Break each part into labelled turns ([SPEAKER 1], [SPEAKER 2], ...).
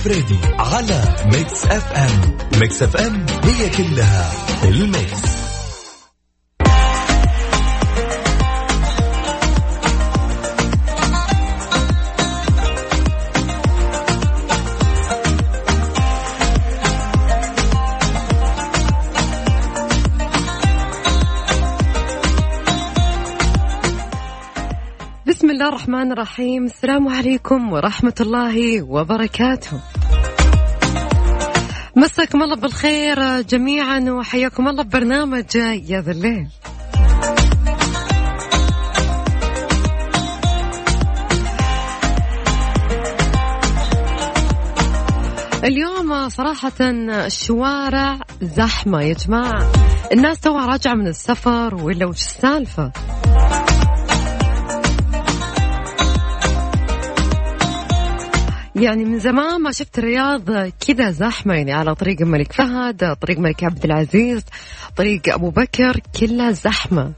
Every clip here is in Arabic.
[SPEAKER 1] الفريدي على ميكس اف ام. ميكس اف ام هي كلها الميكس.
[SPEAKER 2] بسم الله الرحمن الرحيم. السلام عليكم ورحمة الله وبركاته. مساكم الله بالخير جميعا وحياكم الله ببرنامج يا ذا الليل. اليوم صراحة الشوارع زحمة يا جماعة. الناس توها راجعة من السفر ولا وش السالفة؟ يعني من زمان ما شفت الرياض كذا زحمة يعني على طريق الملك فهد طريق الملك عبد العزيز طريق أبو بكر كلها زحمة.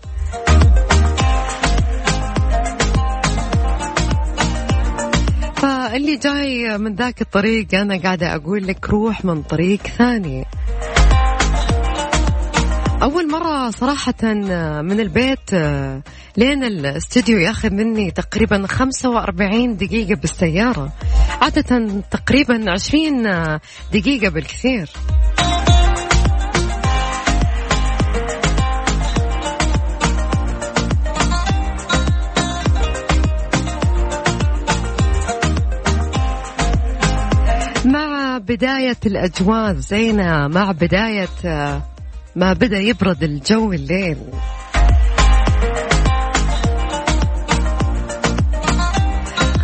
[SPEAKER 2] فاللي جاي من ذاك الطريق أنا قاعدة أقول لك روح من طريق ثاني. أول مرة صراحة من البيت لين الاستديو ياخذ مني تقريبا 45 دقيقة بالسيارة. عادة تقريبا 20 دقيقة بالكثير. مع بداية الأجواء الزينة مع بداية ما بدأ يبرد الجو الليل.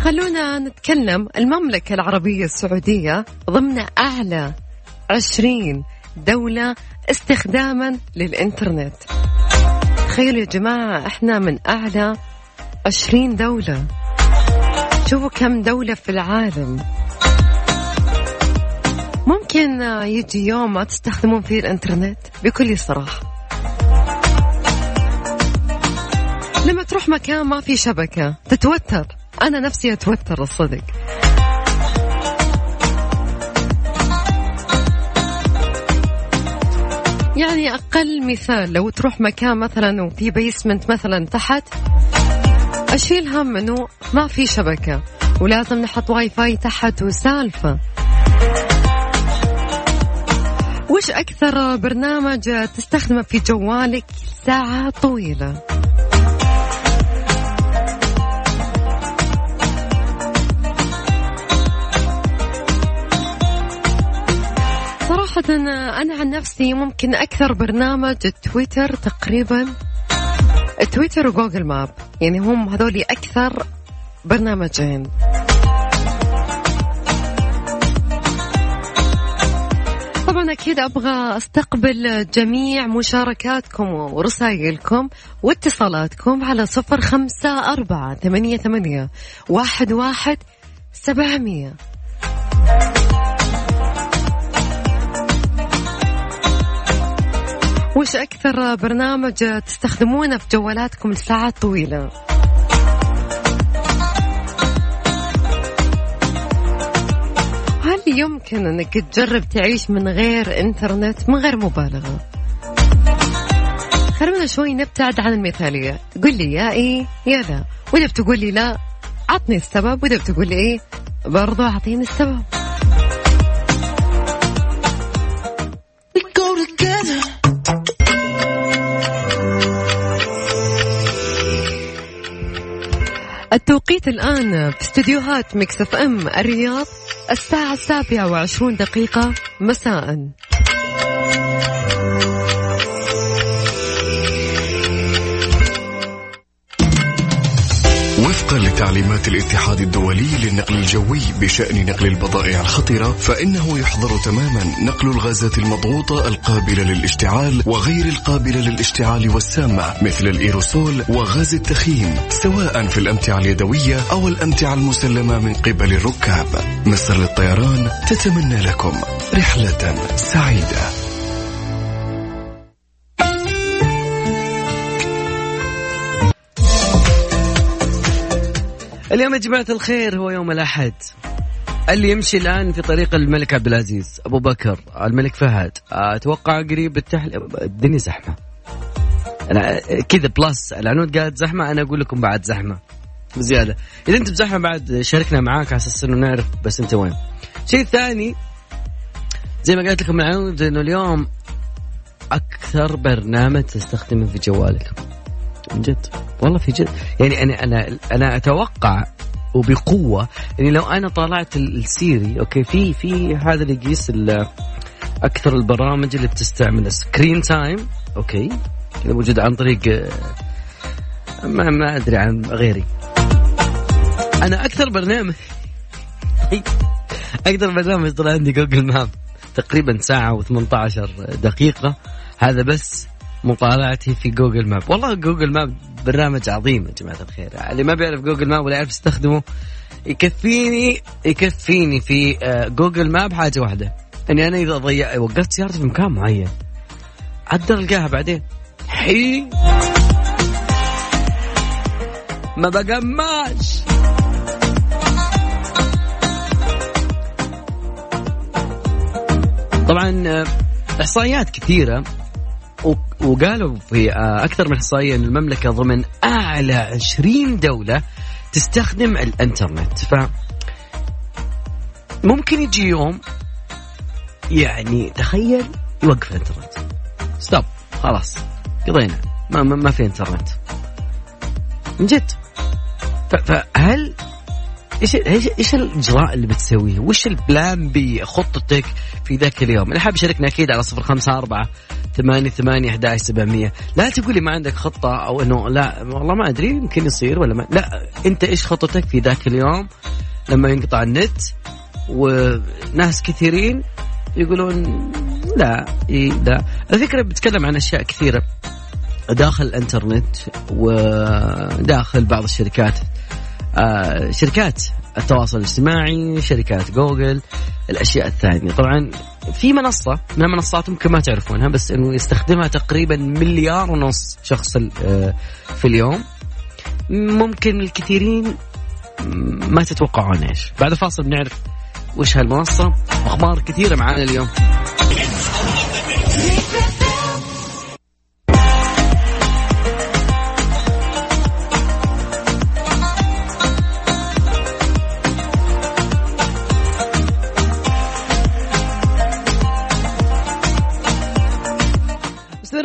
[SPEAKER 2] خلونا نتكلم. المملكة العربية السعودية ضمن أعلى عشرين دولة استخداما للإنترنت. تخيلوا يا جماعة إحنا من أعلى عشرين دولة. شوفوا كم دولة في العالم. ممكن يجي يوم ما تستخدمون فيه الإنترنت بكل صراحة. لما تروح مكان ما في شبكة تتوتر. أنا نفسي أتوتر الصدق. يعني أقل مثال لو تروح مكان مثلا وفي basement مثلا تحت أشيل هم أنه ما في شبكة ولازم نحط واي فاي تحت وسالفة. وش أكثر برنامج تستخدمه في جوالك ساعة طويلة؟ صراحة أنا عن نفسي ممكن أكثر برنامج تويتر تقريبا تويتر وجوجل ماب يعني هم هذول أكثر برنامجين طبعا أكيد أبغى أستقبل جميع مشاركاتكم ورسائلكم واتصالاتكم على صفر خمسة أربعة ثمانية ثمانية واحد واحد سبعمية وش أكثر برنامج تستخدمونه في جوالاتكم لساعات طويلة؟ هل يمكن أنك تجرب تعيش من غير إنترنت من غير مبالغة؟ خلونا شوي نبتعد عن المثالية. قل لي يا إيه يا لا وإذا بتقول لي لا عطني السبب. وإذا بتقول لي إيه برضو أعطيني السبب. التوقيت الآن في استديوهات مكسف أم الرياض. الساعة السابعة وعشرون دقيقة مساءً.
[SPEAKER 3] وفقا لتعليمات الاتحاد الدولي للنقل الجوي بشأن نقل البضائع الخطرة فإنه يحظر تماما نقل الغازات المضغوطة القابلة للاشتعال وغير القابلة للاشتعال والسامة مثل الإيروسول وغاز التخييم سواء في الأمتعة اليدوية أو الأمتعة المسلمة من قبل الركاب. مصر للطيران تتمنى لكم رحلة سعيدة.
[SPEAKER 4] اليوم يا جماعة الخير هو يوم الأحد. اللي يمشي الآن في طريق الملك عبد العزيز أبو بكر الملك فهد. أتوقع قريب التحل الدنيا زحمة. أنا كذا بلس العنود قالت زحمة أنا أقول لكم بعد زحمة. بزيادة. إذا أنت بزحمة بعد شاركنا معاك على أساس إنه نعرف بس أنت وين. شيء ثاني زي ما قلت لكم العنود إنه اليوم أكثر برنامج تستخدمه في جوالك من جد. والله في جد. يعني أنا أنا أنا أتوقع وبقوة يعني لو أنا طالعت السيري okay في في هذا اللي يقيس أكثر البرامج اللي بتستعمل screen time okay كذا موجود عن طريق ما ما أدري عن غيري. أنا أكثر برنامج أكثر برنامج طلع عندي Google Map تقريبا ساعة و18 دقيقة. هذا بس مطالعتي في Google Map والله Google Map برنامج عظيم يا جماعة الخير. اللي ما بيعرف Google Map ولا يعرف يستخدمه يكفيني يكفيني في آه، Google Map حاجة واحدة. إني أنا إذا ضيع وقفت سيارتي في مكان معين. أقدر ألقاها بعدين. حي ما بقماش. طبعا آه، إحصائيات كثيرة وقالوا في آه، أكثر من إحصائية إن المملكة ضمن أعلى 20 دولة تستخدم الإنترنت. ف ممكن يجي يوم يعني تخيل يوقف الإنترنت. stop. خلاص. قضينا. ما ما, ما في إنترنت. من جد. فهل إيش إيش الإجراء اللي بتسويه؟ وش ال plan B خطتك في ذاك اليوم؟ اللي حاب يشاركنا أكيد على صفر خمسة أربعة ثمانية ثمانية أحد سبعمية. لا تقولي ما عندك خطة أو إنه لا والله ما أدري يمكن يصير ولا ما. لا أنت إيش خطتك في ذاك اليوم؟ لما ينقطع النت وناس كثيرين يقولون لا لا. الفكرة بتكلم عن أشياء كثيرة. داخل الإنترنت وداخل بعض الشركات. شركات التواصل الاجتماعي شركات جوجل الأشياء الثانية. طبعا في منصة من المنصات ممكن ما تعرفونها بس إنه يستخدمها تقريبا مليار ونص شخص آه، في اليوم. ممكن الكثيرين ما تتوقعون إيش. بعد الفاصل بنعرف وش هالمنصة. أخبار كثيرة معانا اليوم.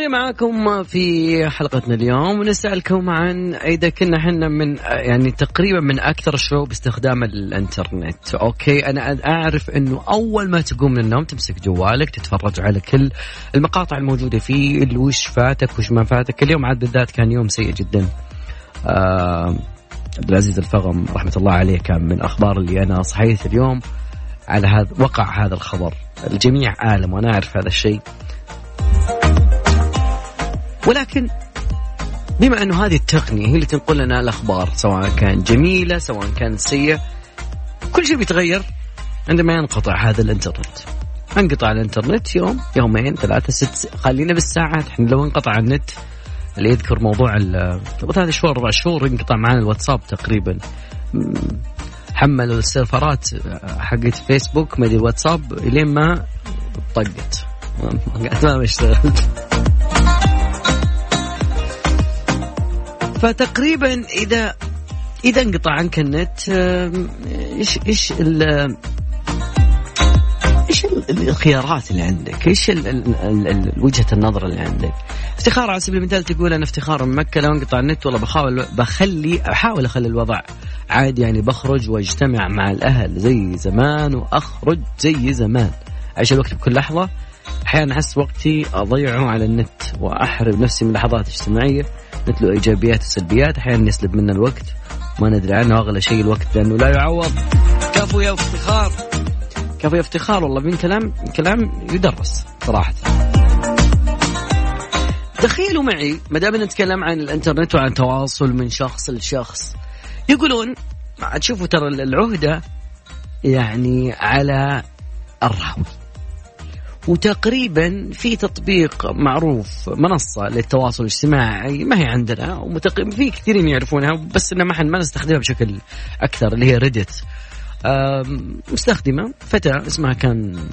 [SPEAKER 4] معاكم في حلقتنا اليوم ونسألكم عن إذا كنا إحنا من يعني تقريبا من أكثر الشعوب استخدام الإنترنت. أوكي أنا أعرف أنه أول ما تقوم من النوم تمسك جوالك تتفرج على كل المقاطع الموجودة فيه وش فاتك وش ما فاتك. اليوم عاد بالذات كان يوم سيء جدا. آه عبد العزيز الفغم رحمة الله عليه كان من الأخبار اللي أنا صحيت اليوم على هذا وقع هذا الخبر. الجميع عالم وأنا أعرف هذا الشيء. ولكن بما أنه هذه التقنية هي اللي تنقل لنا الأخبار سواء كان جميلة سواء كانت سيئة كل شيء بيتغير عندما ينقطع هذا الإنترنت. انقطع الإنترنت يوم يومين ثلاثة ست خلينا بالساعات إحنا لو انقطع النت اللي يذكر موضوع ثلاث شهور أربع شهور انقطع معنا الواتساب تقريبا. حملوا السيرفرات حقت فيسبوك ما الواتساب إلين ما طقت. ما اشتغلت فتقريبا اذا إذا انقطع عنك النت إيش إيش إيش الخيارات اللي عندك؟ إيش وجهة النظر اللي عندك؟ افتخار على سبيل المثال تقول أنا افتخار من مكة لو انقطع النت والله بحاول بخلي احاول أخلي الوضع عادي يعني بخرج واجتمع مع الأهل زي زمان وأخرج زي زمان أعيش الوقت بكل لحظة أحيانا أحس وقتي أضيعه على النت واحرم نفسي من لحظات اجتماعية مثل إيجابيات وسلبيات أحيانا يسلب منا الوقت. ما ندري عنه أغلى شيء الوقت لأنه لا يعوض. كفو يا افتخار. كفو يا افتخار والله من كلام كلام يدرس صراحة. تخيلوا معي ما دام نتكلم عن الإنترنت وعن تواصل من شخص لشخص يقولون تشوفوا ترى العهدة يعني على الراوي. وتقريبا في تطبيق معروف منصة للتواصل الاجتماعي ما هي عندنا. في كثيرين يعرفونها بس انها ما ما نستخدمها بشكل أكثر اللي هي ريدت مستخدمة فتاة اسمها كان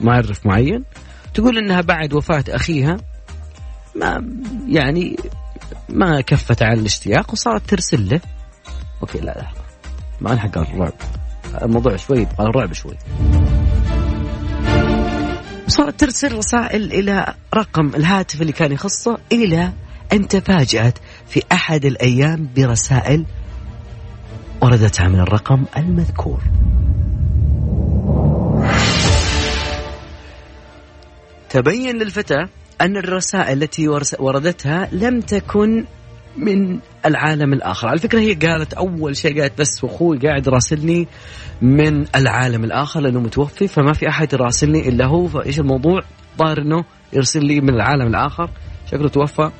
[SPEAKER 4] معرف معين تقول إنها بعد وفاة أخيها ما يعني ما كفت على الاشتياق وصارت ترسل له. أوكي لا لا ما حق الرعب. الموضوع شوي يبغى الرعب شوي. صارت ترسل رسائل إلى رقم الهاتف اللي كان يخصه إلى أن تفاجأت في أحد الأيام برسائل وردتها من الرقم المذكور. تبين للفتاة أن الرسائل التي وردتها لم تكن من العالم الآخر. على فكرة هي قالت أول شيء قالت بس أخوي قاعد راسلني من العالم الآخر لأنه متوفي فما في أحد يراسلني إلا هو. فإيش الموضوع؟ ظاهر أنه يرسل لي من العالم الآخر. شكله توفى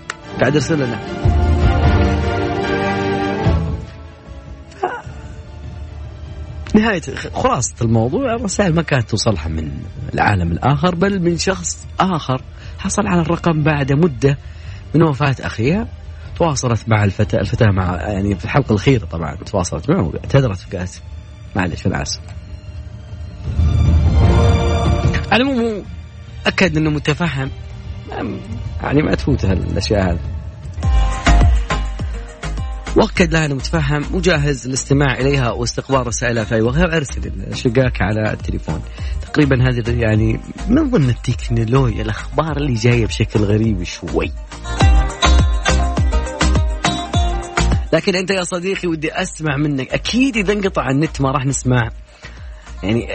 [SPEAKER 4] قاعد يرسل لنا. نهاية خلاصة الموضوع الرسائل ما كانت توصلها من العالم الآخر بل من شخص آخر. حصل على الرقم بعد مدة من وفاة أخيها تواصلت مع الفتاة الفتاة مع يعني في الحلقة الأخيرة طبعا تواصلت معه اعتذرت وقالت معلش أنا آسف على العموم أكد أنه متفهم. يعني ما تفوتها الأشياء هذه. وأكد لها إنه متفهم وجاهز للاستماع إليها واستقبال رسائلها في اي وقت أرسل شقاك على التليفون. تقريبا هذه يعني من ضمن التكنولوجيا الأخبار اللي جاية بشكل غريب شوي. لكن أنت يا صديقي ودي أسمع منك. أكيد إذا انقطع النت ما راح نسمع. يعني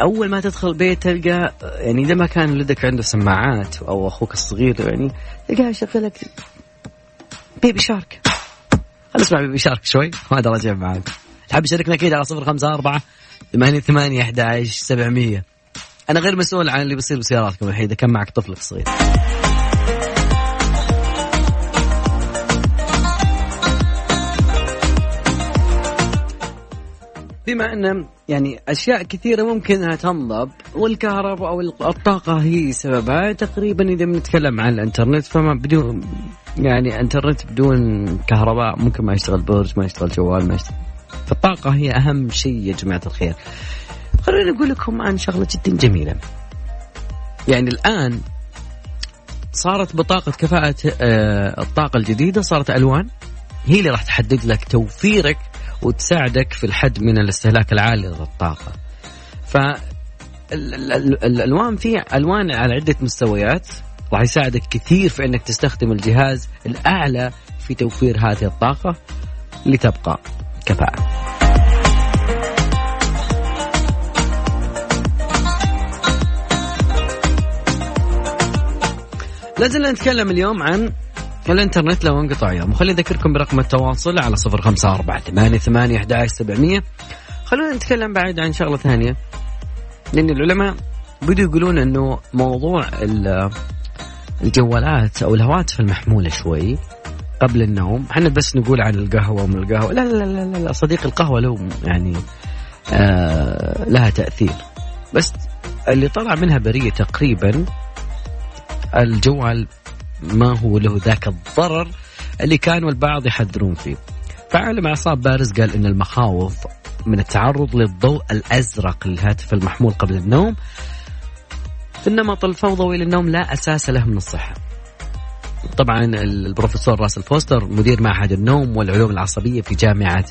[SPEAKER 4] أول ما تدخل بيت تلقى يعني إذا ما كان ولدك عنده سماعات أو أخوك الصغير يعني تلقاه يشغل لك بيبي شارك. خلينا نسمع بيبي شارك شوي. وهذا رجع معاك. تحب تشاركنا أكيد على صفر خمسة أربعة ثمانية ثمانية أحد عشر سبعمية. أنا غير مسؤول عن اللي بيصير بسياراتكم الحين إذا كان معك طفلك صغير. بما أن يعني أشياء كثيرة ممكن انها تنضب والكهرباء أو الطاقة هي سببها. تقريبا إذا بنتكلم عن الإنترنت فما بدون يعني انترنت بدون كهرباء ممكن ما يشتغل برج ما يشتغل جوال ما يشتغل فالطاقة هي أهم شيء يا جماعة الخير. خليني أقول لكم عن شغلة جدا جميلة. يعني الآن صارت بطاقة كفاءة آه، الطاقة الجديدة صارت ألوان. هي اللي راح تحدد لك توفيرك وتساعدك في الحد من الاستهلاك العالي للطاقة ف الألوان فيها ألوان على عدة مستويات راح يساعدك كثير في إنك تستخدم الجهاز الأعلى في توفير هذه الطاقة لتبقى كفاءة. لازلنا نتكلم اليوم عن الانترنت لو انقطع يوم وخلي أذكركم برقم التواصل على صفر خمسة أربعة ثمانية ثمانية أحد سبعمية. خلونا نتكلم بعد عن شغلة ثانية. لأن العلماء بدوا يقولون أنه موضوع الجوالات أو الهواتف المحمولة شوي قبل النوم. إحنا بس نقول عن القهوة ومن القهوة. لا لا لا لا, لا صديق القهوة له يعني آه لها تأثير. بس اللي طلع منها برية تقريبا الجوال ما هو له ذاك الضرر اللي كانوا البعض يحذرون فيه. فعالم اعصاب بارز قال إن المخاوف من التعرض للضوء الأزرق للهاتف المحمول قبل النوم في النمط الفوضوي للنوم لا أساس له من الصحة. طبعا البروفيسور راسل فوستر مدير معهد النوم والعلوم العصبية في جامعة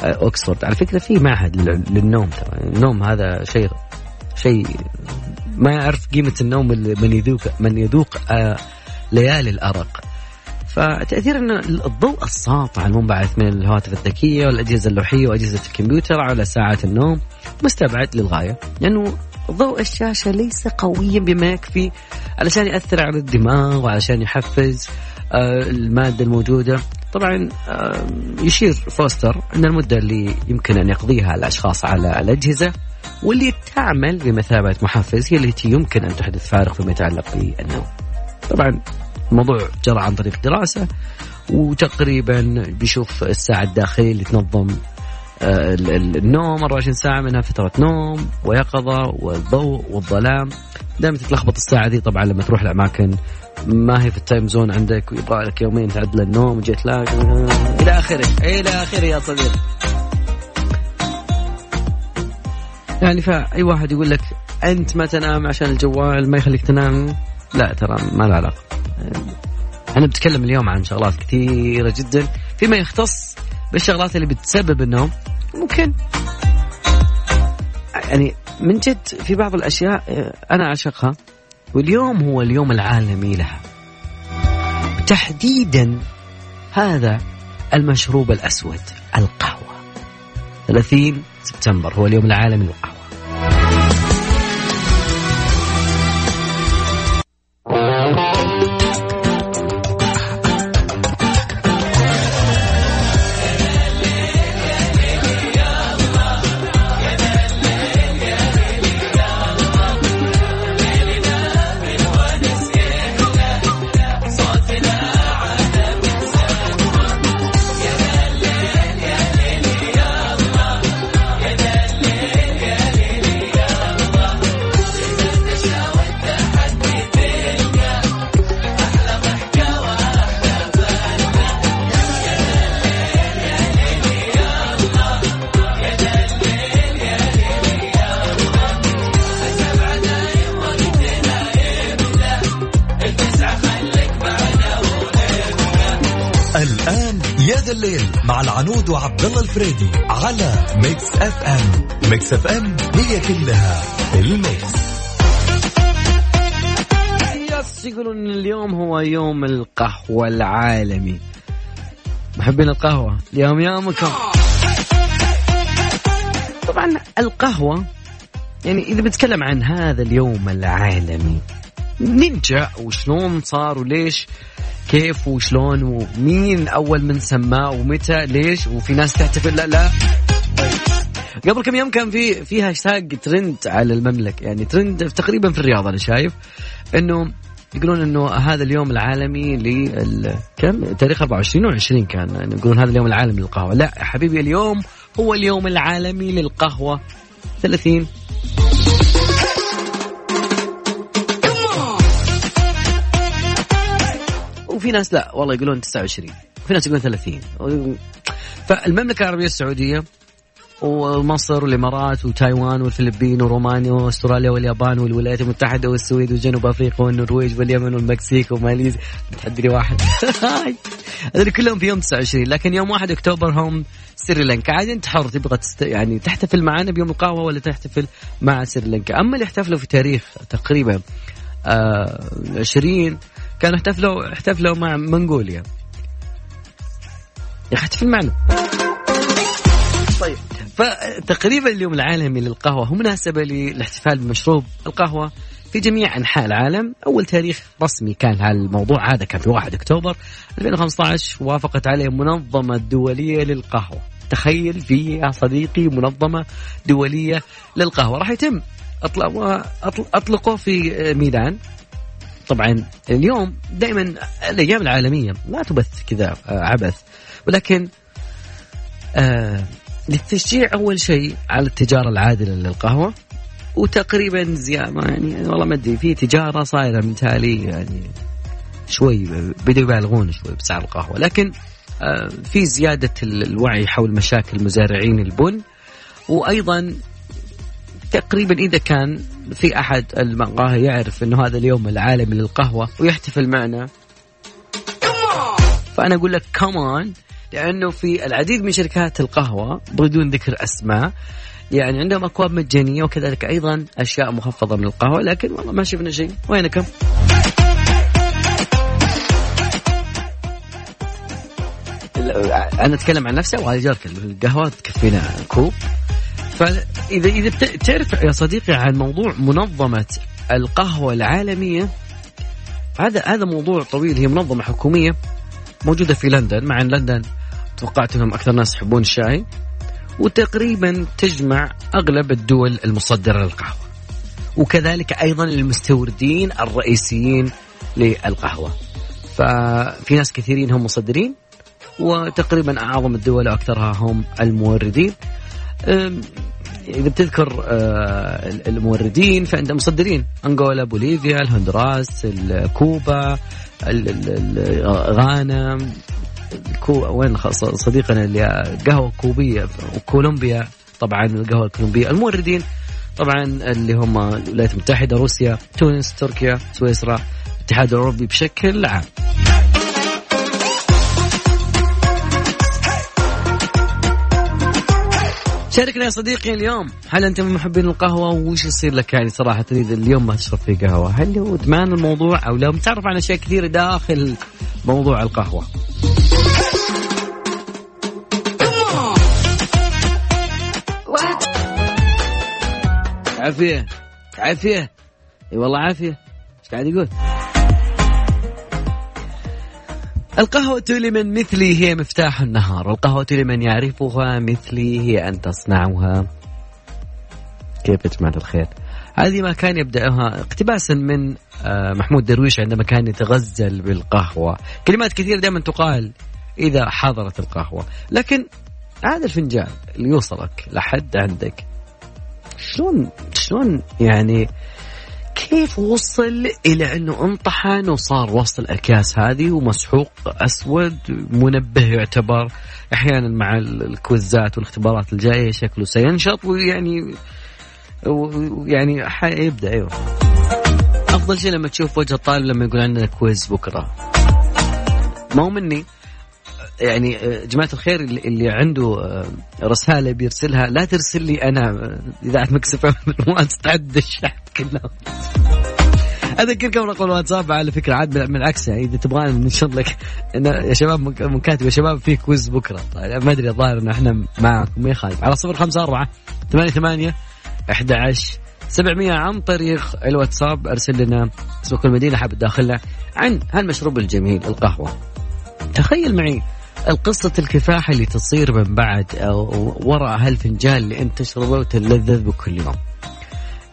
[SPEAKER 4] آه، اوكسفورد على فكرة في معهد للنوم ترى. النوم هذا شيء شيء ما يعرف قيمة النوم من يذوق من يذوق آه، ليالي الأرق. فتأثير أن الضوء الساطع المنبعث من الهواتف الذكية والأجهزة اللوحية وأجهزة الكمبيوتر على ساعات النوم مستبعد للغاية. لأنه ضوء الشاشة ليس قويا بما يكفي علشان يأثر على الدماغ وعلشان يحفز آه، المادة الموجودة. طبعا يشير فوستر أن المدة اللي يمكن أن يقضيها الأشخاص على الأجهزة واللي تعمل بمثابة محفز هي التي يمكن أن تحدث فارق فيما يتعلق بالنوم. طبعا الموضوع جرى عن طريق دراسة وتقريبا بيشوف الساعة الداخلية اللي تنظم آه، النوم 24 ساعة منها فترة نوم ويقظة والضوء والظلام. دائما تتلخبط الساعة دي طبعا لما تروح لأماكن ما هي في ال time zone عندك ويبغى لك يومين تعدل النوم و jet lag. إلى آخره إلى آخره يا صديقي. يعني فأي واحد يقول لك أنت ما تنام عشان الجوال ما يخليك تنام؟ لا ترى ما له علاقة. أنا بتكلم اليوم عن شغلات كثيرة جدا. فيما يختص بالشغلات اللي بتسبب النوم ممكن. يعني من جد في بعض الأشياء آه، أنا أعشقها واليوم هو اليوم العالمي لها. تحديدا هذا المشروب الأسود القهوة. 30 سبتمبر هو اليوم العالمي
[SPEAKER 1] للقهوة. الفريدي على Mix FM. Mix FM هي كلها ال
[SPEAKER 4] Mix. يقولون اليوم هو يوم القهوة العالمي. محبين القهوة؟ اليوم يومكم. طبعا القهوة يعني إذا بتكلم عن هذا اليوم العالمي منين جا وشلون صار وليش كيف وشلون ومين أول من سماه ومتى ليش وفي ناس تحتفل لا لا. قبل كم يوم كان في في hashtag trend على المملكة. يعني ترند تقريبا في الرياض أنا شايف. إنه يقولون إنه هذا اليوم العالمي ل كم؟ تاريخ 24 و20 كان. يعني يقولون هذا اليوم العالمي للقهوة. لا حبيبي اليوم هو اليوم العالمي للقهوة. 30 وفي ناس لا والله يقولون 29 وفي ناس يقولون 30 فالمملكة العربية السعودية ومصر والإمارات وتايوان والفلبين ورومانيا واستراليا واليابان والولايات المتحدة والسويد وجنوب أفريقيا والنرويج واليمن والمكسيك وماليزيا بتحدي واحد. هذول كلهم في يوم 29 لكن يوم 1 أكتوبر هم سريلانكا. عادي انت حر تبغى تست... يعني تحتفل معنا بيوم القهوة ولا تحتفل مع سريلانكا. أما اللي احتفلوا في تاريخ تقريبا آه 20 كانوا احتفلوا احتفلوا مع منغوليا. يا أخي احتفل معنا. طيب. فتقريبا اليوم العالمي للقهوة هو مناسبة للاحتفال بمشروب القهوة في جميع أنحاء العالم. أول تاريخ رسمي كان هالموضوع هذا كان في 1 أكتوبر 2015 وافقت عليه منظمة دولية للقهوة. تخيل في يا صديقي منظمة دولية للقهوة. راح يتم أطلقه في ميلان طبعا اليوم دائما الأيام العالمية ما تبث كذا آه، عبث. ولكن آه للتشجيع أول شيء على التجارة العادلة للقهوة وتقريبا زيادة يعني والله ما أدري في تجارة صايرة من تالي يعني شوي بدوا يبالغون شوي بسعر القهوة. لكن آه في زيادة الوعي حول مشاكل مزارعين البن وأيضا تقريبا إذا كان في أحد المقاهي يعرف إنه هذا اليوم العالمي للقهوة ويحتفل معنا. فأنا أقول لك كمان لأنه في العديد من شركات القهوة بدون ذكر أسماء يعني عندهم أكواب مجانية وكذلك أيضا أشياء مخفضة من القهوة لكن والله ما شفنا شيء. وينكم؟ أنا أتكلم عن نفسي وعلى جارك القهوة تكفينا كوب. فاذا إذا تعرف يا صديقي عن موضوع منظمة القهوة العالمية؟ هذا هذا موضوع طويل هي منظمة حكومية موجودة في لندن مع إن لندن توقعت إنهم أكثر ناس يحبون الشاي وتقريبا تجمع أغلب الدول المصدرة للقهوة. وكذلك أيضا المستوردين الرئيسيين للقهوة. ففي ناس كثيرين هم مصدرين وتقريبا أعظم الدول وأكثرها هم الموردين. إذا بتذكر آه، الموردين فعند مصدرين. أنغولا بوليفيا الهندوراس كوبا غانا. الكو وين صديقنا اللي قهوة كوبية وكولومبيا طبعا القهوة الكولومبية. الموردين طبعا اللي هم الولايات المتحدة روسيا تونس تركيا سويسرا. الاتحاد الأوروبي بشكل عام. شاركنا يا صديقي اليوم. هل انت من محبين القهوة؟ وش يصير لك يعني صراحة إذا اليوم ما تشرب فيه قهوة؟ هل هو ادمان الموضوع أو لا؟ متعرف عن أشياء كثيرة داخل موضوع القهوة. عافية. عافية. إي والله عافية. إيش قاعد يقول؟ القهوة لمن مثلي هي مفتاح النهار. القهوة لمن يعرفها مثلي هي أن تصنعها. كيف جماعة الخير؟ هذه ما كان يبدأها اقتباسا من آه، محمود درويش عندما كان يتغزل بالقهوة. كلمات كثيرة دائما تقال إذا حضرت القهوة. لكن هذا الفنجان اللي يوصلك لحد عندك شلون شلون يعني كيف وصل إلى أنه انطحن وصار وسط الاكياس هذه ومسحوق أسود منبه يعتبر أحيانا مع ال- الكويزات والاختبارات الجاية شكله سينشط ويعني ويعني حيبدا أيوه. أفضل شيء لما تشوف وجه الطالب لما يقول عندنا كويز بكرة. ما هو مني. يعني آه، جماعة الخير اللي عنده آه، رسالة بيرسلها لا ترسل لي أنا آه، إذاعة مكسفة ما أستعد الشحن كلها اذكركم رقم الواتساب على فكرة عاد بال- بالعكس يعني إذا تبغانا ننشر لك يا شباب مك- مكاتب يا شباب في كويز بكرة. طيب ما أدري الظاهر انه إحنا معكم ما يخالف. على صفر خمسة أربعة ثمانية ثمانية أحد عشر سبعمية عن طريق الواتساب. أرسل لنا اسم كل مدينة حاب تداخلها عن هالمشروب الجميل القهوة. تخيل معي القصة الكفاح اللي تصير من بعد وراء هالفنجان اللي أنت تشربه وتلذذ بكل يوم.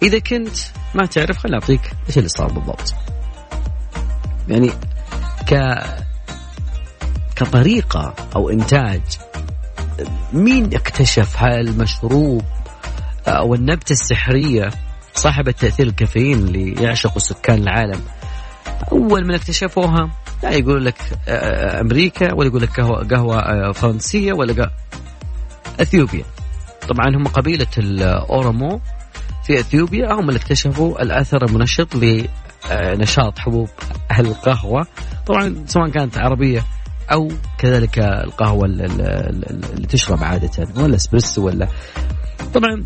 [SPEAKER 4] إذا كنت ما تعرف خليني أعطيك إيش اللي صار بالضبط. يعني ك كطريقة أو إنتاج مين اكتشف هالمشروب؟ أو النبتة السحرية صاحبة تأثير الكافيين اللي يعشقه سكان العالم. أول من اكتشفوها لا يقول لك آه، أمريكا ولا يقول لك قهوة, قهوة آه، فرنسية ولا قهوة أثيوبيا. طبعا هم قبيلة الأورومو في إثيوبيا. هم اللي اكتشفوا الأثر المنشط لنشاط حبوب القهوة. طبعا سواء كانت عربية أو كذلك القهوة ال- ال- ال- اللي تشرب عادة ولا إسبريسو ولا. طبعا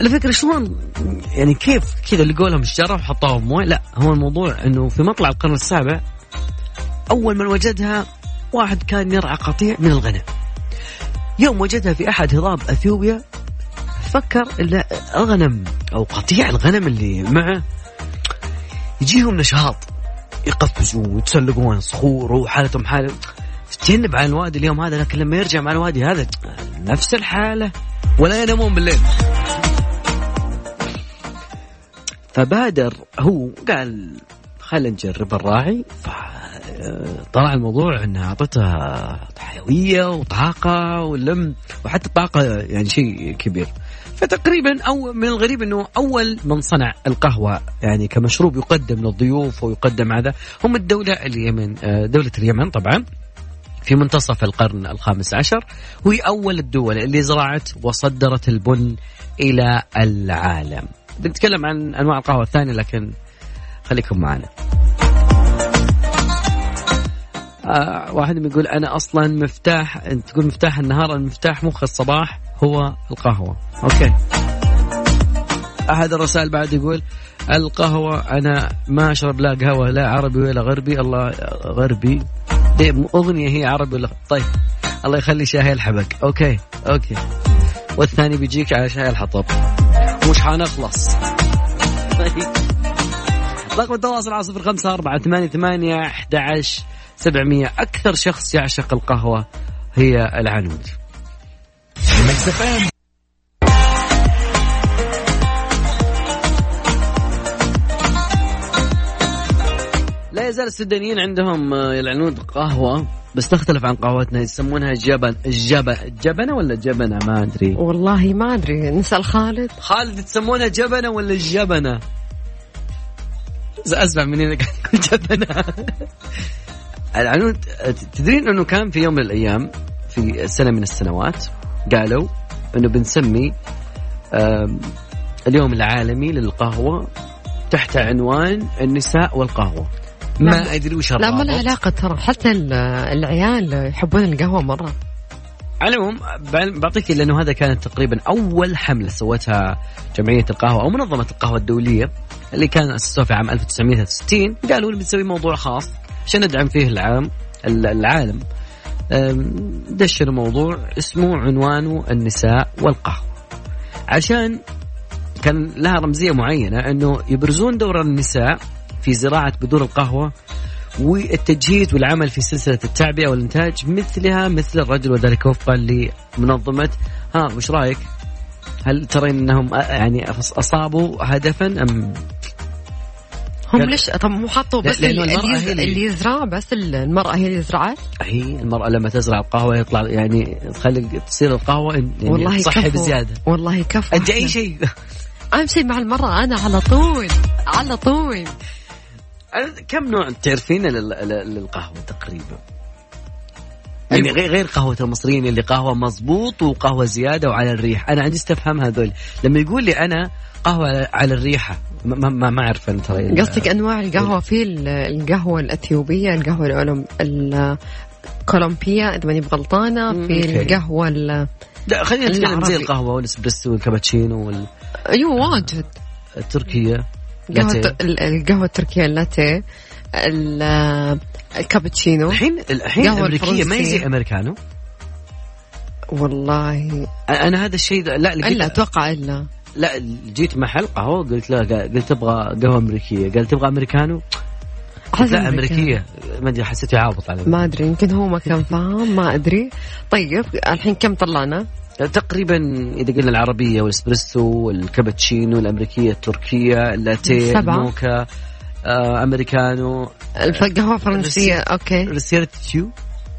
[SPEAKER 4] الفكرة شلون؟ يعني كيف كذا اللي لهم الشجره وحطوها بمويه لا هو الموضوع إنه في مطلع القرن السابع أول من وجدها واحد كان يرعى قطيع من الغنم. يوم وجدها في أحد هضاب أثيوبيا فكر الغنم أو قطيع الغنم اللي معه يجيهم نشاط. يقفزوا ويتسلقون صخور وحالتهم حالة تجنب عن الوادي اليوم هذا لكن لما يرجع مع الوادي هذا نفس الحالة ولا ينامون بالليل. فبادر هو قال خلينا نجرب الراعي. طلع الموضوع انها أعطته حيوية وطاقة ولم وحتى طاقة يعني شيء كبير. فتقريبا أو من الغريب إنه أول من صنع القهوة يعني كمشروب يقدم للضيوف ويقدم هذا هم الدولة اليمن دولة اليمن طبعا في منتصف القرن الخامس عشر وهي أول الدول اللي زرعت وصدرت البن إلى العالم. بنتكلم عن أنواع القهوة الثانية لكن خليكم معنا. آه واحد يقول أنا أصلا مفتاح أنت تقول مفتاح النهار المفتاح مخ الصباح هو القهوة. أوكي. أحد الرسائل بعد يقول القهوة أنا ما أشرب لا قهوة لا عربي ولا غربي. الله غربي. أغنية هي عربي ولا طيب. الله يخلي شاهي الحبق. okay okay. والثاني بيجيك على شاي الحطب. مش حنخلص. طيب رقم التواصل على صفر خمسة أربعة ثمانية ثمانية أحد عشر سبعمية. أكثر شخص يعشق القهوة هي العنود. لا يزال السودانيين عندهم آه، العنود قهوة بس تختلف عن قهوتنا. يسمونها جبن الجبن جبنة ولا جبنة؟ ما أدري.
[SPEAKER 2] والله ما أدري. نسأل خالد.
[SPEAKER 4] خالد تسمونها جبنة ولا الجبنه اسمع منين قاعد يقول جبنه العنود تدرين إنه كان في يوم من الأيام في سنة من السنوات قالوا إنه بنسمي اليوم العالمي للقهوة تحت عنوان النساء والقهوة. ما. أدري وش
[SPEAKER 2] لا ما له علاقة ترى حتى ال- العيال يحبون القهوة مرة.
[SPEAKER 4] على العموم بعطيك لأنه هذا كانت تقريبا أول حملة سوتها جمعية القهوة أو منظمة القهوة الدولية اللي كان أسسوها في عام 1963 قالوا بنسوي موضوع خاص عشان ندعم فيه العام ال- العالم. دشروا موضوع اسمه عنوانه النساء والقهوة. عشان كان لها رمزية معينة أنه يبرزون دور النساء في زراعة بذور القهوة والتجهيز والعمل في سلسلة التعبئة والإنتاج مثلها مثل الرجل وذلك وفقا لمنظمة. ها وش رأيك؟ هل ترين أنهم يعني أص- أصابوا هدفا أم؟
[SPEAKER 2] هم ليش طب مو حطوا بس اللي,
[SPEAKER 4] المرأة
[SPEAKER 2] اللي, يزرع بس المرأة هي اللي زرعت؟
[SPEAKER 4] هي المرأة لما تزرع القهوة يطلع يعني تخلي تصير القهوة يعني
[SPEAKER 2] والله
[SPEAKER 4] صحي بزيادة.
[SPEAKER 2] والله كفو.
[SPEAKER 4] أنت أي. شيء؟
[SPEAKER 2] أهم شيء مع المرأة أنا على طول على طول.
[SPEAKER 4] أنا- كم نوع تعرفين لل- لل- للقهوة تقريبا؟ يعني غير غير قهوة المصريين اللي قهوة مضبوط وقهوة زيادة وعلى الريح، أنا عندي استفهام هذول، لما يقول لي أنا قهوة على- الريحة ما ما, ما, أعرف أنا ترى
[SPEAKER 2] قصدك أنواع القهوة في ال- القهوة الأثيوبية القهوة الأولم- الكولومبية إذا ماني بغلطانة
[SPEAKER 4] مم،
[SPEAKER 2] في
[SPEAKER 4] أوكي.
[SPEAKER 2] القهوة ال-
[SPEAKER 4] لا خلينا نتكلم. زي القهوة والإسبريسو والكابتشينو
[SPEAKER 2] أيوه واجد.
[SPEAKER 4] والتركية
[SPEAKER 2] قهوة
[SPEAKER 4] لاتيه.
[SPEAKER 2] ال- القهوة التركية اللاتيه ال- الكابتشينو.
[SPEAKER 4] الحين الحين
[SPEAKER 2] قهوة
[SPEAKER 4] الأمريكية ما هي زي
[SPEAKER 2] الفرنسية.
[SPEAKER 4] أمريكانو؟
[SPEAKER 2] والله.
[SPEAKER 4] أنا هذا الشيء لا
[SPEAKER 2] إلا أتوقع إلا.
[SPEAKER 4] لا جيت محل قهوة قلت له قلت تبغى قهوة أمريكية. قال تبغى أمريكانو؟ قلت لا أمريكية. ما أدري حسيته يعابط علي
[SPEAKER 2] ما أدري يمكن هو ما كان فاهم ما أدري. طيب الحين كم طلعنا؟
[SPEAKER 4] تقريبا إذا قلنا العربية والإسبريسو والكابتشينو الأمريكية التركية اللاتيه. الموكا آه، أمريكانو
[SPEAKER 2] القهوه الفرنسيه
[SPEAKER 4] okay
[SPEAKER 2] ريستريتو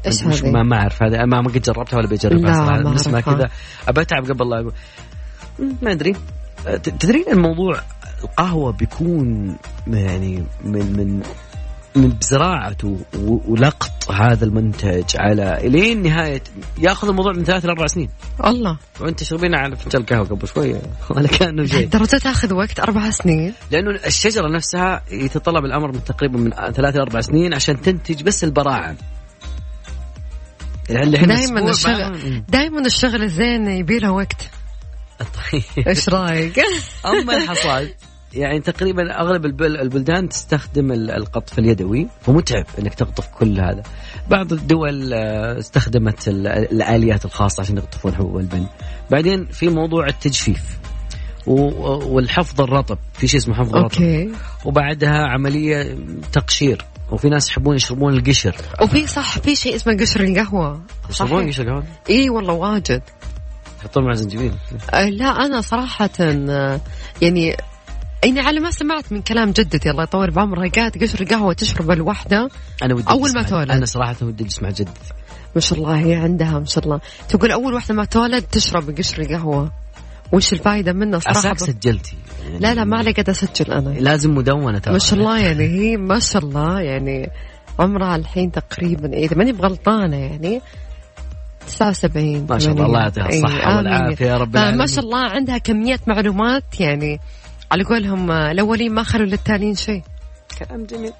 [SPEAKER 4] إيش
[SPEAKER 2] هذه؟
[SPEAKER 4] ما ما أعرف هذا ما ما قد جربتها ولا بجربها
[SPEAKER 2] صراحة
[SPEAKER 4] نسمع
[SPEAKER 2] أعرفها.
[SPEAKER 4] كذا أبى أتعب قبل لا أقول. مم، ما أدري آه، تدرين الموضوع القهوة بيكون يعني من من بزراعته ولقط هذا المنتج على إلين نهاية ياخذ الموضوع من ثلاث لاربع سنين.
[SPEAKER 2] الله.
[SPEAKER 4] وانت تشربين على فنجان قهوه قبل شوية ولا كأنه شيء.
[SPEAKER 2] درجة تاخذ وقت أربع سنين.
[SPEAKER 4] لأنه الشجرة نفسها يتطلب الأمر من تقريبا من ثلاث إلى أربع سنين عشان تنتج بس البراعم.
[SPEAKER 2] دائما الشغل
[SPEAKER 4] ما-
[SPEAKER 2] دائما الشغل الزين يبي له وقت.
[SPEAKER 4] طيب.
[SPEAKER 2] إيش رأيك؟
[SPEAKER 4] أما الحصاد يعني تقريبا أغلب البل- البلدان تستخدم ال- القطف اليدوي فمتعب إنك تقطف كل هذا. بعض الدول آه، استخدمت ال- الآليات الخاصة عشان يقطفون حبوب البن. بعدين في موضوع التجفيف والحفظ الرطب. في شيء اسمه حفظ الرطب. وبعدها عملية تقشير. وفي ناس يحبون يشربون القشر.
[SPEAKER 2] وفي صح في شيء اسمه قشر القهوة.
[SPEAKER 4] يشربون. قشر قهوه
[SPEAKER 2] إي والله واجد.
[SPEAKER 4] يحطون مع زنجبيل
[SPEAKER 2] أه لا أنا صراحة آه، يعني على ما سمعت من كلام جدتي الله يطول بعمرها قالت قشر القهوة تشرب الوحدة.
[SPEAKER 4] أنا ودي
[SPEAKER 2] أول ما تولد.
[SPEAKER 4] أنا صراحة ودي اسمع جدتي.
[SPEAKER 2] ما شاء الله هي عندها ما شاء الله. تقول أول واحدة ما تولد تشرب قشر القهوة. وش الفائدة منه صراحة؟
[SPEAKER 4] سجلتي. يعني
[SPEAKER 2] لا لا ما علي قاعدة أسجل أنا.
[SPEAKER 4] لازم مدونة ترى.
[SPEAKER 2] ما شاء الله يعني هي ما شاء الله يعني عمرها الحين تقريبا إذا ماني بغلطانة يعني 79
[SPEAKER 4] ما شاء الله الله يعطيها
[SPEAKER 2] إيه،
[SPEAKER 4] الصحة
[SPEAKER 2] آمين.
[SPEAKER 4] والعافية يا رب
[SPEAKER 2] فما
[SPEAKER 4] العالمين.
[SPEAKER 2] شاء الله عندها كمية معلومات يعني على قولهم آه، الأولين ما خلوا للتالين شيء.
[SPEAKER 4] كلام جميل.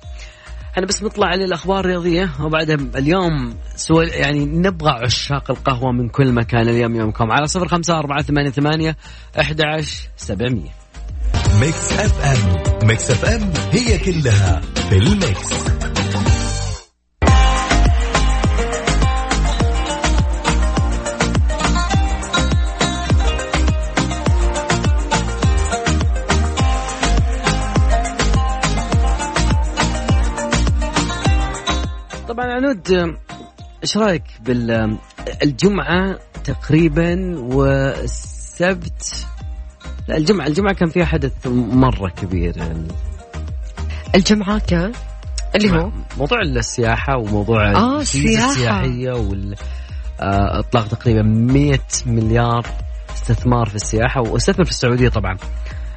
[SPEAKER 4] إحنا بس نطلع للاخبار الرياضية وبعدها اليوم سوى يعني نبغى عشاق القهوة من كل مكان اليوم يومكم. على صفر خمسة أربعة ثمانية ثمانية أحد عشر سبعمية.
[SPEAKER 1] Mix FM Mix FM هي كلها في ال Mix
[SPEAKER 4] طبعا عنود إيش رأيك بالجمعه تقريبا والسبت؟ لا الجمعة الجمعة كان فيها حدث مرة كبير يعني.
[SPEAKER 2] الجمعة كان؟ اللي هو؟
[SPEAKER 4] موضوع السياحة وموضوع
[SPEAKER 2] آه،
[SPEAKER 4] الفيزا
[SPEAKER 2] السياحة.
[SPEAKER 4] السياحية وال آه، إطلاق تقريبا 100 مليار استثمار في السياحة واستثمر في السعودية طبعا.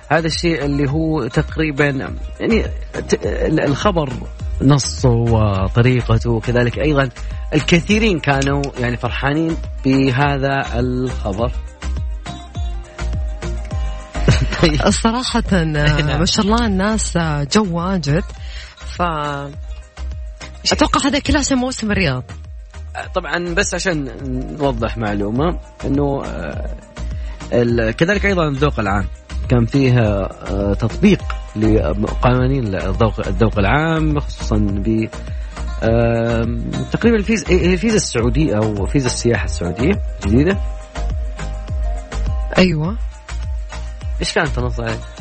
[SPEAKER 4] هذا الشيء اللي هو تقريبا يعني الخبر نصه وطريقته وكذلك أيضا الكثيرين كانوا يعني فرحانين بهذا الخبر. طيب.
[SPEAKER 2] صراحة ما شاء الله الناس جو واجد. ف أتوقع هذا كله عشان موسم الرياض.
[SPEAKER 4] طبعا بس عشان نوضح معلومة إنه آه، كذلك أيضا الذوق العام. كان فيه آه، تطبيق لقوانين الذوق الذوق العام خصوصا ب تقريبا الفيزا الفيزا السعودية أو فيزا السياحة السعودية جديدة
[SPEAKER 2] أيوه
[SPEAKER 4] إيش كانت عليه؟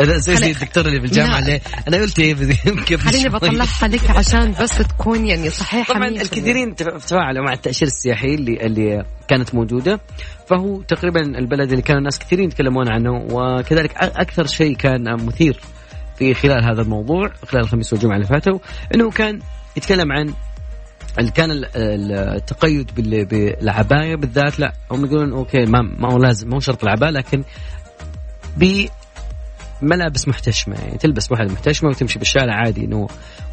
[SPEAKER 4] زي زي الدكتور اللي بالجامعة
[SPEAKER 2] لا.
[SPEAKER 4] اللي أنا قلت إيه قبل
[SPEAKER 2] خليني. بطلعها لك عشان بس تكون يعني صحيحة
[SPEAKER 4] طبعا
[SPEAKER 2] 100%.
[SPEAKER 4] الكثيرين تف- تفاعلوا مع التأشيرة السياحية اللي اللي كانت موجودة فهو تقريبا البلد اللي كان الناس كثيرين يتكلمون عنه وكذلك أكثر شيء كان مثير في خلال هذا الموضوع خلال الخميس والجمعة اللي فاتوا أنه كان يتكلم عن اللي كان ال- ال- التقيد بال- بالعباية بالذات لا هم يقولون أوكي ما ما هو لازم ما هو شرط العباية لكن ب ملابس محتشمة يعني تلبس واحد محتشمة وتمشي بالشارع عادي انه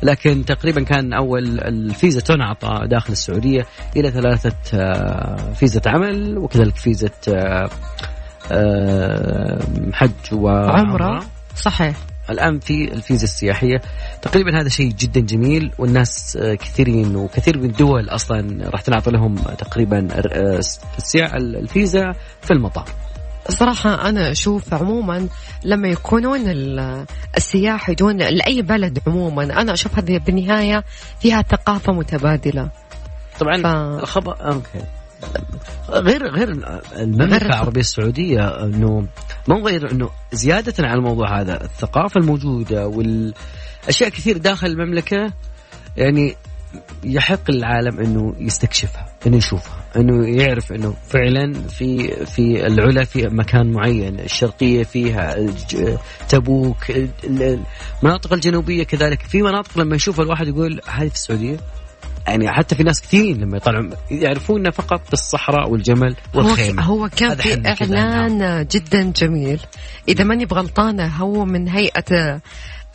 [SPEAKER 4] لكن تقريبا كان أول الفيزا تنعطى داخل السعودية إلى ثلاثة آه، فيزا عمل وكذلك فيزا آه، آه، حج
[SPEAKER 2] عمرة. صحيح.
[SPEAKER 4] الآن في الفيزا السياحية. تقريبا هذا شيء جدا جميل والناس كثيرين وكثير من الدول أصلا راح تنعطي لهم تقريبا السيا- الفيزا في المطار.
[SPEAKER 2] صراحة أنا أشوف عموما لما يكونون ال- السياح يجون لأي بلد عموما أنا أشوف هذه بالنهاية فيها ثقافة متبادلة.
[SPEAKER 4] طبعا
[SPEAKER 2] ف-
[SPEAKER 4] الخبر أوكي. غير غير
[SPEAKER 2] المملكة
[SPEAKER 4] العربية السعودية إنه مو غير إنه زيادة على الموضوع هذا الثقافة الموجودة والأشياء كثير داخل المملكة يعني يحق للعالم إنه يستكشفها. إنه يشوفها. إنه يعرف إنه فعلا في في العلا في مكان معين الشرقية فيها تبوك ال- المناطق الجنوبية كذلك. في مناطق لما يشوفها الواحد يقول هذه في السعودية؟ يعني حتى في ناس كثير لما يطلعون يعرفوننا فقط بالصحراء والجمل والخيمة.
[SPEAKER 2] هو كان في
[SPEAKER 4] كذا
[SPEAKER 2] إعلان جدا جميل. إذا ماني بغلطانة هو من هيئة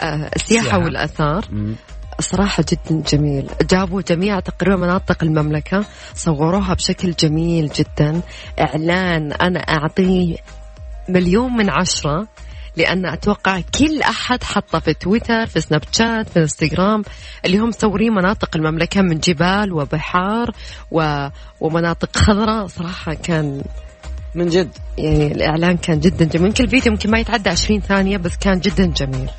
[SPEAKER 2] آه، السياحة. والآثار.
[SPEAKER 4] مم.
[SPEAKER 2] صراحة جدا جميل. جابوا جميع تقريبا مناطق المملكة صوروها بشكل جميل جدا. إعلان أنا أعطيه مليون من عشرة لأن أتوقع كل أحد حطه في تويتر في سناب شات في إنستغرام اللي هم مصورين مناطق المملكة من جبال وبحار و... ومناطق خضراء. صراحة كان
[SPEAKER 4] من جد.
[SPEAKER 2] يعني الإعلان كان جدا جميل. يمكن الفيديو يمكن ما يتعدى 20 ثانية بس كان جدا جميل.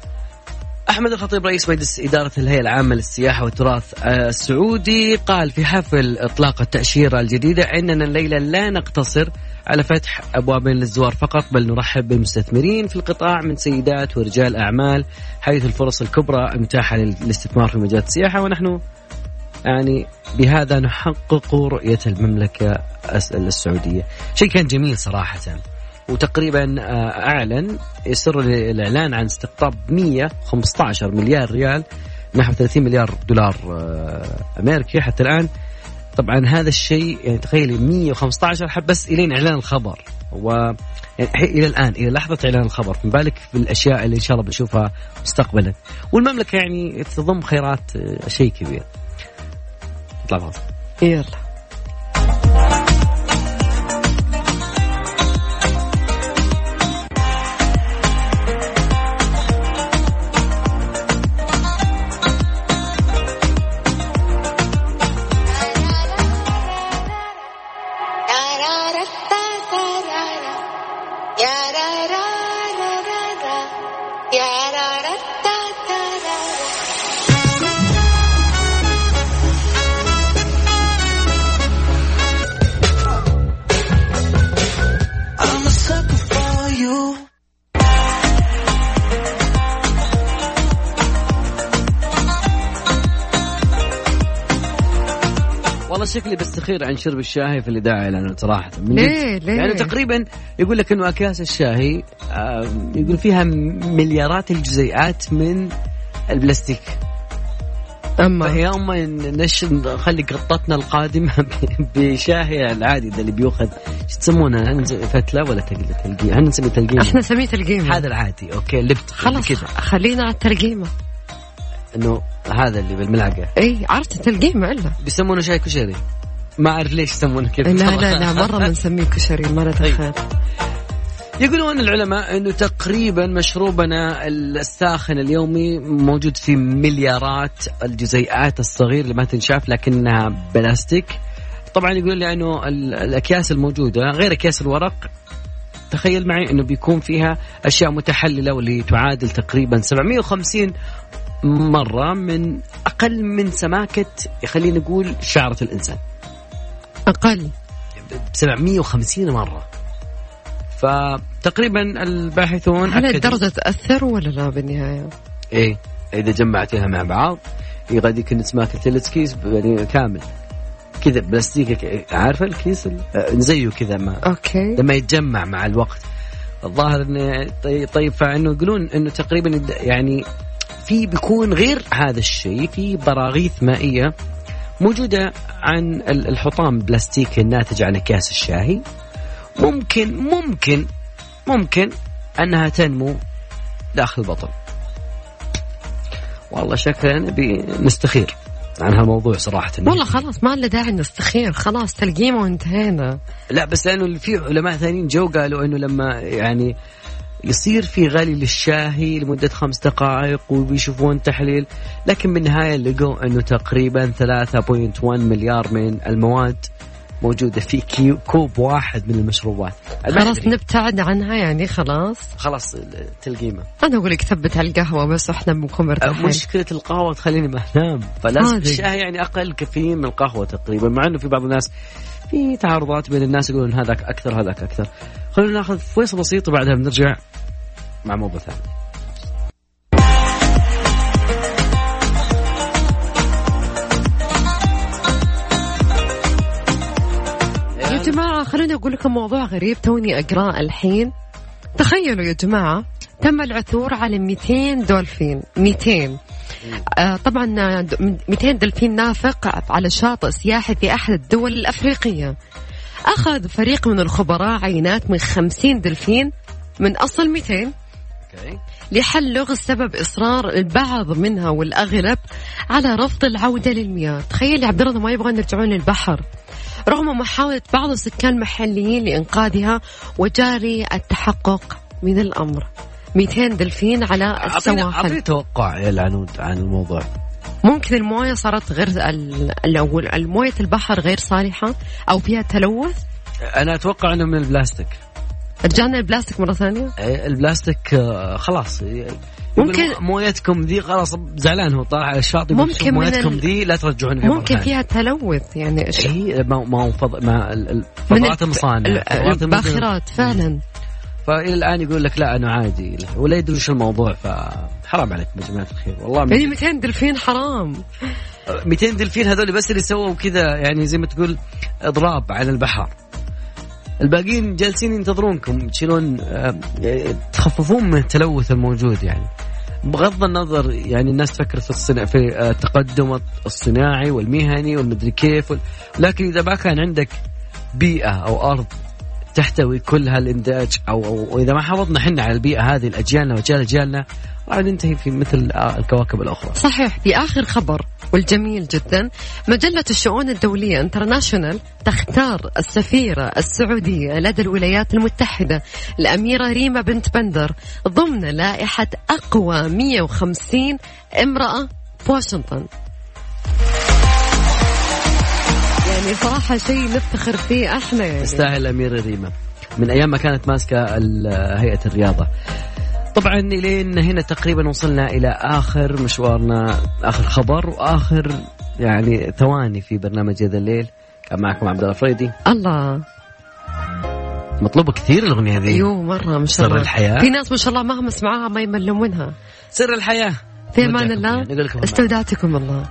[SPEAKER 4] أحمد الخطيب رئيس مجلس إدارة الهيئة العامة للسياحة والتراث آه، السعودي قال في حفل إطلاق التأشيرة الجديدة إننا الليلة لا نقتصر على فتح أبواب للزوار فقط بل نرحب بالمستثمرين في القطاع من سيدات ورجال أعمال حيث الفرص الكبرى متاحة للاستثمار في مجال السياحة ونحن يعني بهذا نحقق رؤية المملكة الس- السعودية. شيء كان جميل صراحة. وتقريبا آه، أعلن يسر الإعلان عن استقطاب 115 مليار ريال نحو 30 مليار دولار آه، أمريكي حتى الآن. طبعا هذا الشيء يعني تخيلي 115 حب بس إلين إعلان الخبر. و يعني إلى الآن إلى لحظة إعلان الخبر. فما بالك في الأشياء اللي إن شاء الله بنشوفها مستقبلا. والمملكة يعني تضم خيرات آه، شيء كبير.
[SPEAKER 2] يلا.
[SPEAKER 4] والله شكلي بستخير عن شرب الشاي في الإذاعة لأنه صراحة من
[SPEAKER 2] ليه؟ ليه؟
[SPEAKER 4] يعني تقريبا يقول لك إنه أكياس الشاي آه، يقول فيها مليارات الجزيئات من البلاستيك.
[SPEAKER 2] أما
[SPEAKER 4] فيا أما نش نخلي قطتنا القادمة بشاهي العادي ده اللي بيوخذ إيش تسمونه نسميه فتلة ولا تلقي تلقي هل نسميه تلقيمه
[SPEAKER 2] إحنا سميه القيمة
[SPEAKER 4] هذا العادي أوكي لبت
[SPEAKER 2] خلاص
[SPEAKER 4] كذا
[SPEAKER 2] خلينا على التلقيمة
[SPEAKER 4] إنه هذا اللي بالملعقه
[SPEAKER 2] إي عرفت التلقيمة الا
[SPEAKER 4] بيسمونه شاي كشري. ما أعرف ليش يسمونه كذا.
[SPEAKER 2] لا. لا لا مرة بنسميه كشري ما ندخل
[SPEAKER 4] يقولون العلماء إنه تقريبا مشروبنا الساخن اليومي موجود في مليارات الجزيئات الصغيرة اللي ما تنشاف لكنها بلاستيك. طبعا يقول لي إنه ال- الأكياس الموجودة غير أكياس الورق. تخيل معي إنه بيكون فيها أشياء متحللة واللي تعادل تقريبا 750 مرة من أقل من سماكة خلينا نقول شعرة الإنسان.
[SPEAKER 2] أقل.
[SPEAKER 4] 750 مرة. فتقريبا الباحثون
[SPEAKER 2] هل الدرجة تأثر ولا لا بالنهاية؟
[SPEAKER 4] إيه إذا جمعتها مع بعض يغاديك نسماك الثلث كيس يعني كامل. كذا بلاستيك عارفة الكيس ال- آه، زيه كذا ما.
[SPEAKER 2] أوكي.
[SPEAKER 4] لما يتجمع مع الوقت. الظاهر إنه طيب, فإنه يقولون إنه تقريبا يعني في بيكون غير هذا الشيء في براغيث مائية موجودة عن ال- الحطام البلاستيكي الناتج عن اكياس الشاي ممكن ممكن ممكن أنها تنمو داخل البطن. والله شكلنا نبي نستخير عن هالموضوع صراحة.
[SPEAKER 2] والله خلاص ما له داعي نستخير خلاص تلقيمه وانتهينا.
[SPEAKER 4] لا بس لأنه في علماء ثانيين جو قالوا إنه لما يعني يصير في غلي للشاهي لمدة خمس دقائق وبيشوفون تحليل لكن بالنهاية لقوا أنه تقريبا 3.1 مليار من المواد موجودة في كيو كوب واحد من المشروبات. أنا
[SPEAKER 2] خلاص. نبتعد عنها يعني خلاص.
[SPEAKER 4] خلاص تلقيمة.
[SPEAKER 2] أنا أقول لك ثبت على القهوة بس وإحنا بنكون مرتاحين.
[SPEAKER 4] مشكلة القهوة تخليني ما أنام. فلازم
[SPEAKER 2] هذه.
[SPEAKER 4] الشاي يعني أقل كافيين من القهوة تقريبا مع أنه في بعض الناس في تعارضات بين الناس يقولون هذاك أكثر هذاك أكثر. خلونا ناخذ فويصة بسيطة وبعدها بنرجع مع موضوع ثاني.
[SPEAKER 2] يا جماعة خليني أقول لكم موضوع غريب توني أقرأه الحين. تخيلوا يا جماعة تم العثور على 200 دولفين. 200 آه طبعا آه، د- 200 دلفين نافق على شاطئ سياحي في أحد الدول الأفريقية. أخذ فريق من الخبراء عينات من 50 دلفين من أصل 200
[SPEAKER 4] أوكي.
[SPEAKER 2] لحل لغز سبب إصرار البعض منها والأغلب على رفض العودة للمياه، تخيل يا عبد الله ما يبغون يرجعون للبحر. رغم محاولة بعض السكان المحليين لإنقاذها وجاري التحقق من الأمر. 200 دلفين على السواحل.
[SPEAKER 4] أعطيني توقع يا العنود عن الموضوع.
[SPEAKER 2] ممكن الموية صارت غير ال- الأول الموية البحر غير صالحة أو فيها تلوث؟
[SPEAKER 4] أنا أتوقع إنه من البلاستيك.
[SPEAKER 2] رجعنا البلاستيك مرة ثانية.
[SPEAKER 4] إيه، البلاستيك آه، خلاص. يقول
[SPEAKER 2] ممكن-
[SPEAKER 4] مويتكم ذي خلاص زعلان هو طالع على الشاطئ
[SPEAKER 2] ممكن
[SPEAKER 4] مويتكم
[SPEAKER 2] ال-
[SPEAKER 4] ذي لا ترجعون فيها
[SPEAKER 2] ممكن. فيها تلوث يعني إيش-
[SPEAKER 4] اي ما ما فض... ما ال- ال-
[SPEAKER 2] من
[SPEAKER 4] فضلات
[SPEAKER 2] الب-
[SPEAKER 4] المصانع.
[SPEAKER 2] الباخرات فعلا.
[SPEAKER 4] فإلى الآن يقول لك لا انه عادي. ولا يدري وش الموضوع فحرام عليكم يا جماعة الخير. والله
[SPEAKER 2] يعني 200 دلفين حرام.
[SPEAKER 4] 200 دلفين هذول بس اللي سووا كذا يعني زي ما تقول إضراب على البحر. الباقيين جالسين ينتظرونكم تشيلون آه، تخففون من التلوث الموجود يعني. بغض النظر يعني الناس تفكر في الصنا... في آه، التقدم الصناعي والمهني والمدري كيف وال... لكن إذا ما كان عندك بيئة أو أرض تحتوي كل هالإنتاج أو واذا ما حافظنا إحنا على البيئة هذه لاجيالنا وأجيال أجيالنا راح ننتهي في مثل الكواكب الأخرى.
[SPEAKER 2] صحيح في آخر خبر والجميل جدا. مجلة الشؤون الدولية انترناشونال تختار السفيرة السعودية لدى الولايات المتحدة الأميرة ريما بنت بندر ضمن لائحة أقوى 150 امرأة بواشنطن يعني صراحة شيء نفتخر فيه إحنا يعني.
[SPEAKER 4] تستاهل الأميرة ريما. من أيام ما كانت ماسكة هيئة الرياضة. طبعا إلين هنا تقريبا وصلنا إلى آخر مشوارنا آخر خبر وآخر يعني ثواني في برنامج هذا الليل. كان معكم عبد الله فريدي.
[SPEAKER 2] الله.
[SPEAKER 4] مطلوبة كثير الأغنية هذه.
[SPEAKER 2] أيوه مرة ما شاء
[SPEAKER 4] سر
[SPEAKER 2] الله.
[SPEAKER 4] الحياة.
[SPEAKER 2] في ناس ما شاء الله مهما سمعوها ما يملوا منها
[SPEAKER 4] سر الحياة.
[SPEAKER 2] في
[SPEAKER 4] أمان
[SPEAKER 2] الله.
[SPEAKER 4] يعني، لكم
[SPEAKER 2] استودعتكم الله.